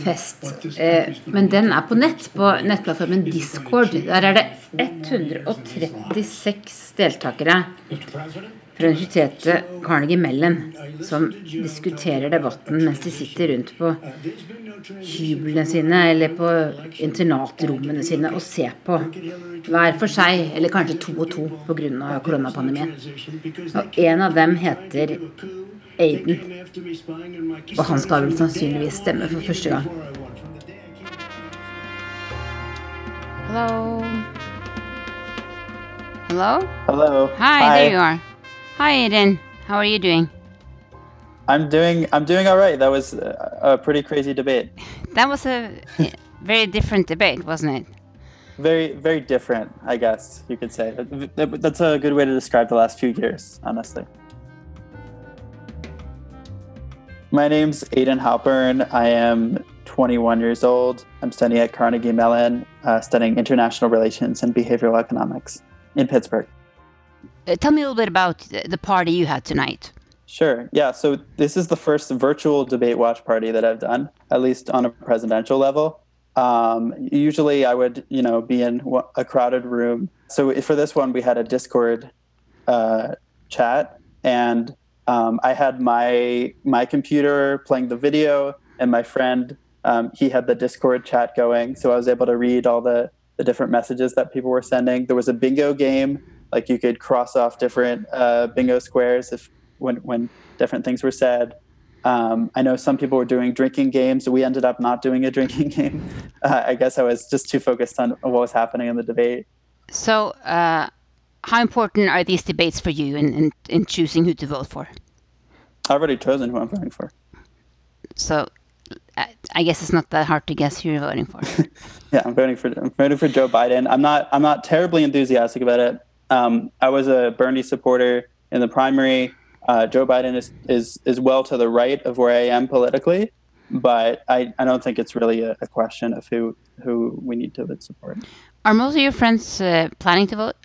fest. Eh, men den er på nett, på nettplattformen Discord. Der er det 136 deltakere fra universitetet Carnegie Mellon som diskuterer debatten mens de sitter rundt på hyblene sine eller på internatrommene sine og ser på hver for seg, eller kanskje to og to pga. koronapandemien. Og en av dem heter Aiden. Og han skal vel sannsynligvis stemme for første gang. Hello. Hello?
Hello.
Hi, Hi, there you are. Hi, Aiden. How are you doing?
I'm doing. I'm doing all right. That was a pretty crazy debate.
That was a very different debate, wasn't it?
Very, very different. I guess you could say. That's a good way to describe the last few years, honestly. My name's Aiden Halpern. I am 21 years old. I'm studying at Carnegie Mellon, uh, studying international relations and behavioral economics in Pittsburgh.
Tell me a little bit about the party you had tonight.
Sure. Yeah. So this is the first virtual debate watch party that I've done. at least on a presidential level. Um, usually, I would, you know, be in a crowded room. So for this one, we had a Discord uh, chat, and um, I had my my computer playing the video, and my friend um, he had the Discord chat going. So I was able to read all the the different messages that people were sending. There was a bingo game, like you could cross off different uh, bingo squares if when when different things were said. Um, I know some people were doing drinking games. We ended up not doing a drinking game. Uh, I guess I was just too focused on what was happening in the debate.
So, uh, how important are these debates for you in, in, in choosing who to vote for?
I've already chosen who I'm voting for.
So, I guess it's not that hard to guess who you're voting for.
yeah, I'm voting for I'm voting for Joe Biden. I'm not I'm not terribly enthusiastic about it. Um, I was a Bernie supporter in the primary. Uh, Joe Biden is, is is well to the right of where I am politically, but I, I don't think it's really a, a question of who who we need to support.
Are most of your friends uh, planning to vote?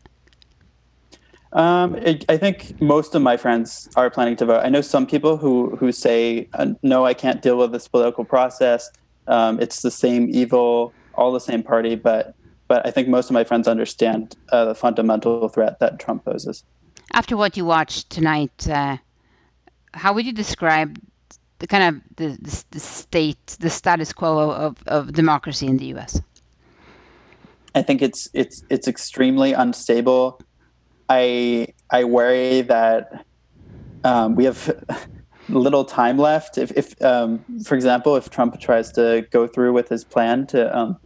Um, it, I think most of my friends are planning to vote. I know some people who who say, uh, "No, I can't deal with this political process. Um, it's the same evil, all the same party." But but I think most of my friends understand uh, the fundamental threat that Trump poses.
After what you watched tonight, uh, how would you describe the kind of the, the, the state, the status quo of, of democracy in the U.S.?
I think it's it's it's extremely unstable I I worry that um, we have little time left. If, if um, for example, if Trump tries to go through with his plan to um,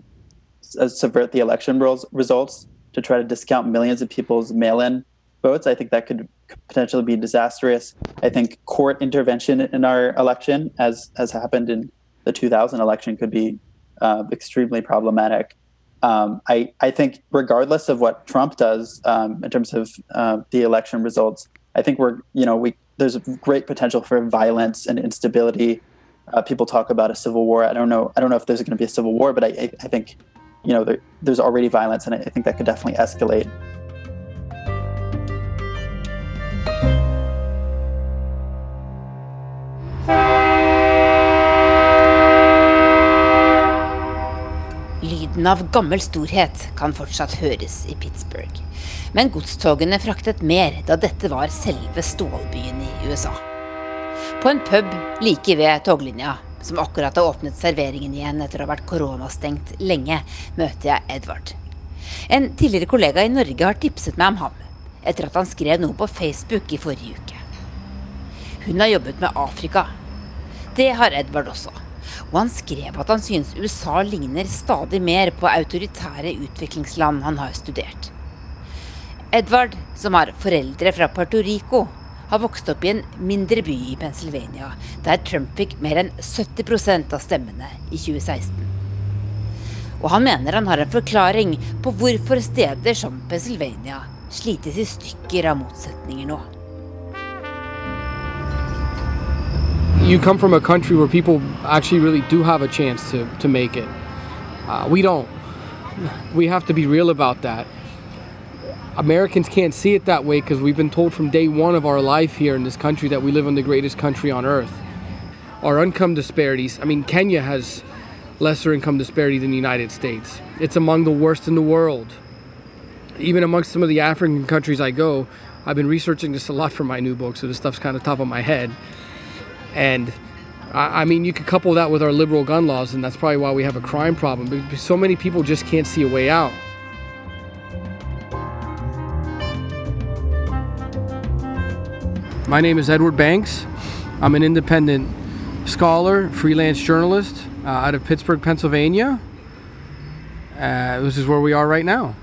uh, subvert the election results to try to discount millions of people's mail-in votes, I think that could potentially be disastrous. I think court intervention in our election, as has happened in the 2000 election, could be uh, extremely problematic um, I, I think regardless of what Trump does um, in terms of uh, the election results, I think we're you know we there's a great potential for violence and instability. Uh, people talk about a civil war. I don't know. I don't know if there's going to be a civil war, but I, I, I think you know there, there's already violence, and I, think that could definitely escalate.
Lyden av gammel storhet kan fortsatt høres i Pittsburgh. Men godstogene fraktet mer da dette var selve stålbyen i USA. På en pub like ved toglinja, som akkurat har åpnet serveringen igjen etter å ha vært koronastengt lenge, møter jeg Edvard. En tidligere kollega i Norge har tipset meg om ham, etter at han skrev noe på Facebook i forrige uke. Hun har jobbet med Afrika. Det har Edvard også og han skrev at han synes USA ligner stadig mer på autoritære utviklingsland han har studert. Edvard, som har foreldre fra Puerto Rico, har vokst opp i en mindre by i Pennsylvania, der Trump fikk mer enn 70% av stemmene i 2016. Og han mener han har en forklaring på hvorfor steder som Pennsylvania slites i stykker av motsetninger nå.
you come from a country where people actually really do have a chance to, to make it. Uh, we don't. We have to be real about that. Americans can't see it that way because we've been told from day one of our life here in this country that we live in the greatest country on earth. Our income disparities, I mean, Kenya has lesser income disparity than the United States. It's among the worst in the world. Even amongst some of the African countries I go, I've been researching this a lot for my new book, so this stuff's kind of top of my head. And I, I mean, you could couple that with our liberal gun laws, and that's probably why we have a crime problem. Because so many people just can't see a way out. My name is Edward Banks. I'm an independent scholar, freelance journalist uh, out of Pittsburgh, Pennsylvania. Uh, this is where we are right now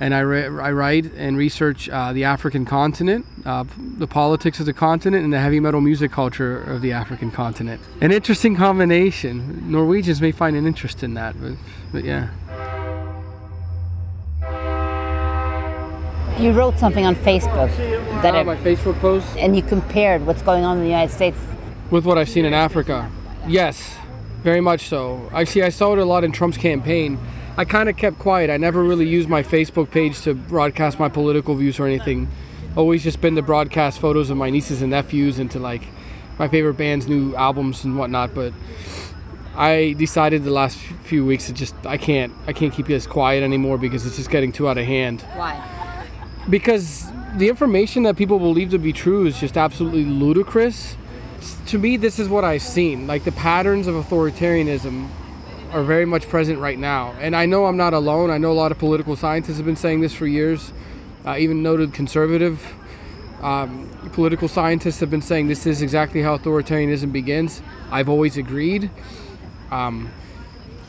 and I, re- I write and research uh, the African continent, uh, the politics of the continent, and the heavy metal music culture of the African continent. An interesting combination. Norwegians may find an interest in that, but, but yeah.
You wrote something on Facebook
that uh, my Facebook post,
and you compared what's going on in the United States
with what I've seen in Africa. Yes, very much so. Actually, I saw it a lot in Trump's campaign I kind of kept quiet. I never really used my Facebook page to broadcast my political views or anything. Always just been to broadcast photos of my nieces and nephews and to like my favorite band's new albums and whatnot. But I decided the last few weeks to just I can't I can't keep this quiet anymore because it's just getting too out of hand.
Why?
Because the information that people believe to be true is just absolutely ludicrous. To me, this is what I've seen. Like the patterns of authoritarianism are very much present right now. And I know I'm not alone. I know a lot of political scientists have been saying this for years. Uh, even noted conservative um, political scientists have been saying this is exactly how authoritarianism begins. I've always agreed. Um,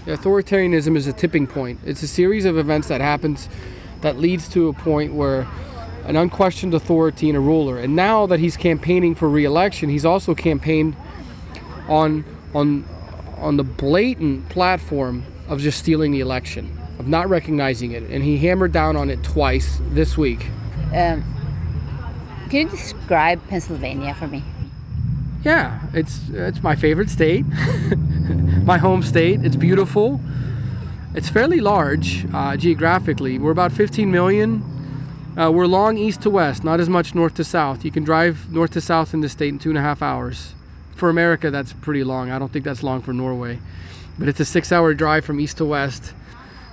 authoritarianism is a tipping point. It's a series of events that happens that leads to a point where an unquestioned authority and a ruler. And now that he's campaigning for re-election, he's also campaigned on on on the blatant platform of just stealing the election, of not recognizing it, and he hammered down on it twice this week.
Um, can you describe Pennsylvania for me?
Yeah, it's it's my favorite state, my home state. It's beautiful. It's fairly large uh, geographically. We're about 15 million. Uh, we're long east to west, not as much north to south. You can drive north to south in the state in two and a half hours. For America, that's pretty long. I don't think that's long for Norway, but it's a six-hour drive from east to west.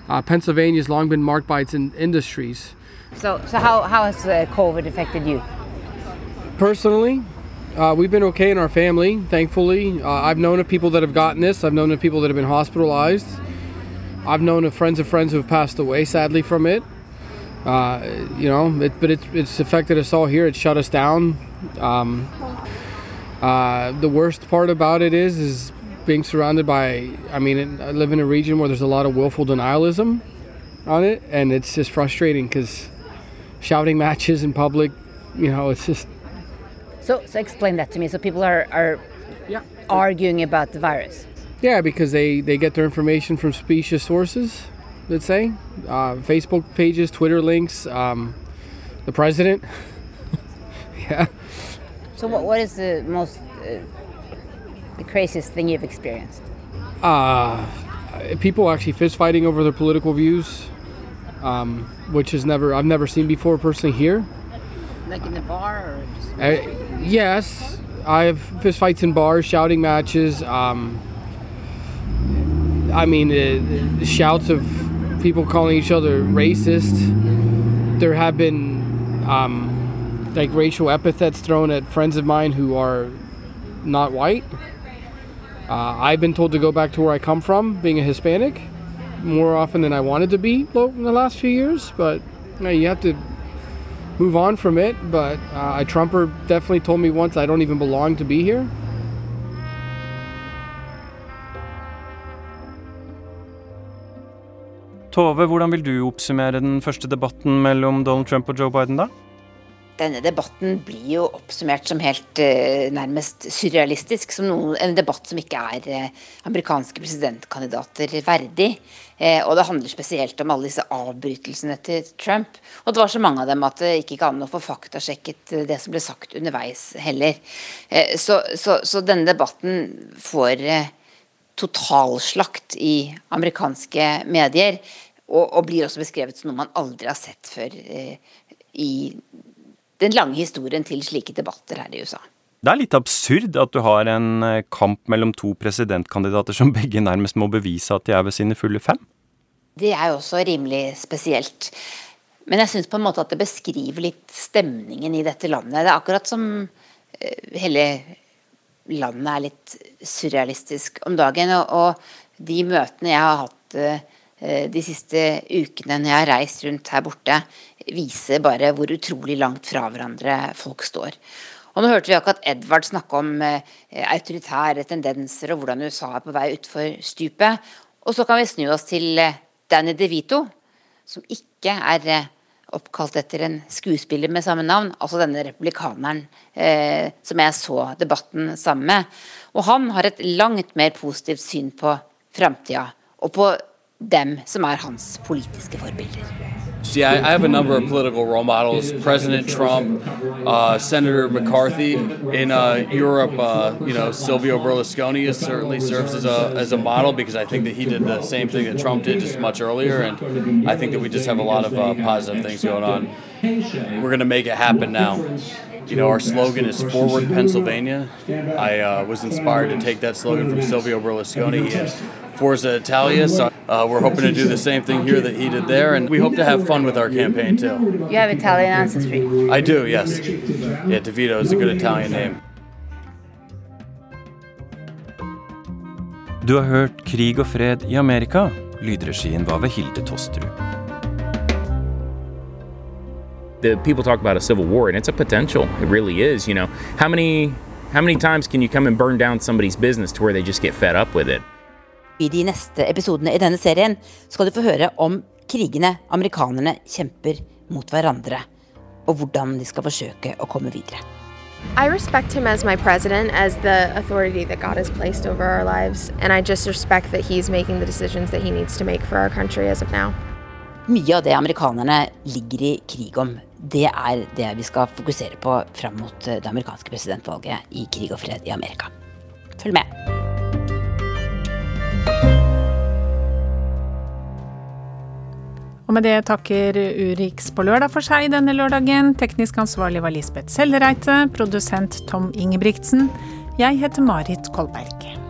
Uh, Pennsylvania has long been marked by its in- industries.
So, so how, how has uh, COVID affected you?
Personally, uh, we've been okay in our family, thankfully. Uh, I've known of people that have gotten this. I've known of people that have been hospitalized. I've known of friends of friends who have passed away, sadly, from it. Uh, you know, it, but it's it's affected us all here. It shut us down. Um, uh, the worst part about it is, is being surrounded by. I mean, I live in a region where there's a lot of willful denialism on it, and it's just frustrating because shouting matches in public, you know, it's just
So, so explain that to me. So people are, are arguing about the virus.
Yeah, because they, they get their information from specious sources, let's say. Uh, Facebook pages, Twitter links, um, the president. yeah.
So what, what is the most, uh, the craziest thing you've experienced?
Uh, people actually fist fighting over their political views, um, which is never I've never seen before personally here.
Like in the bar or just...
Uh, yes, I have fist fights in bars, shouting matches. Um, I mean, uh, the shouts of people calling each other racist. There have been um, like racial epithets thrown at friends of mine who are not white. Uh, I've been told to go back to where I come from, being a Hispanic, more often than I wanted to be in the last few years. But you, know, you have to move on from it. But uh, a Trumper definitely told me once I don't even belong to be here.
Tove, hvordan vil du oppsummere den første debatten mellom Donald Trump og Joe Biden, da?
Denne debatten blir jo oppsummert som helt eh, nærmest surrealistisk. Som noen, en debatt som ikke er eh, amerikanske presidentkandidater verdig. Eh, og det handler spesielt om alle disse avbrytelsene til Trump. Og det var så mange av dem at det ikke gikk an å få faktasjekket det som ble sagt underveis heller. Så, så, så, denne debatten får totalslakt i amerikanske medier. Og, og, blir også beskrevet som noe man aldri har sett før i den lange historien til slike debatter her i USA.
Det er litt absurd at du har en kamp mellom to presidentkandidater som begge nærmest må bevise at de er ved sine fulle fem?
Det er jo også rimelig spesielt. Men jeg syns på en måte at det beskriver litt stemningen i dette landet. Det er akkurat som hele landet er litt surrealistisk om dagen. Og de møtene jeg har hatt de siste ukene når jeg har reist rundt her borte, viser bare hvor utrolig langt fra hverandre folk står. Og nå hørte vi akkurat Edvard snakke om autoritære tendenser og hvordan USA er på vei utfor stupet. Og så kan vi snu oss til Danny DeVito, som ikke er oppkalt etter en skuespiller med samme navn, altså denne republikaneren eh, som jeg så debatten sammen med. Og han har et langt mer positivt syn på framtida, og på dem som er hans politiske forbilder.
See, I, I, have a number of political role models: President Trump, uh, Senator McCarthy. In uh, Europe, uh, you know, Silvio Berlusconi certainly serves as a as a model because I think that he did the same thing that Trump did just much earlier, and I think that we just have a lot of uh, positive things going on. We're going to make it happen now. You know, our slogan is Forward Pennsylvania. I uh, was inspired to take that slogan from Silvio Berlusconi. Forza Italia, so uh, we're hoping to do the same thing here that he did there, and we hope to have fun with our campaign too.
You have Italian ancestry.
I do, yes. Yeah, DeVito is a good Italian name.
Du har hørt Krig og fred i Amerika. Lydregien var ved Hilde Tosterud.
the people talk about a civil war and it's a potential it really is you know how many how many times can you come and burn down somebody's business to where they just get fed up with it
I de neste episodene i denne serien skal du få høre om krigene amerikanerne kjemper mot hverandre, og hvordan de skal forsøke å komme videre.
I respect him as my president, as the authority that God has placed over our lives, and I just respect that he's making the decisions that he needs to make for our country as of now.
Mye av det amerikanerne ligger i krig om, det er det vi skal fokusere på fram mot det amerikanske presidentvalget i krig og fred i Amerika. Følg med.
Og med det takker Urix på lørdag for seg denne lørdagen. Teknisk ansvarlig var Lisbeth Sellereite, produsent Tom Ingebrigtsen. Jeg heter Marit Kolberg.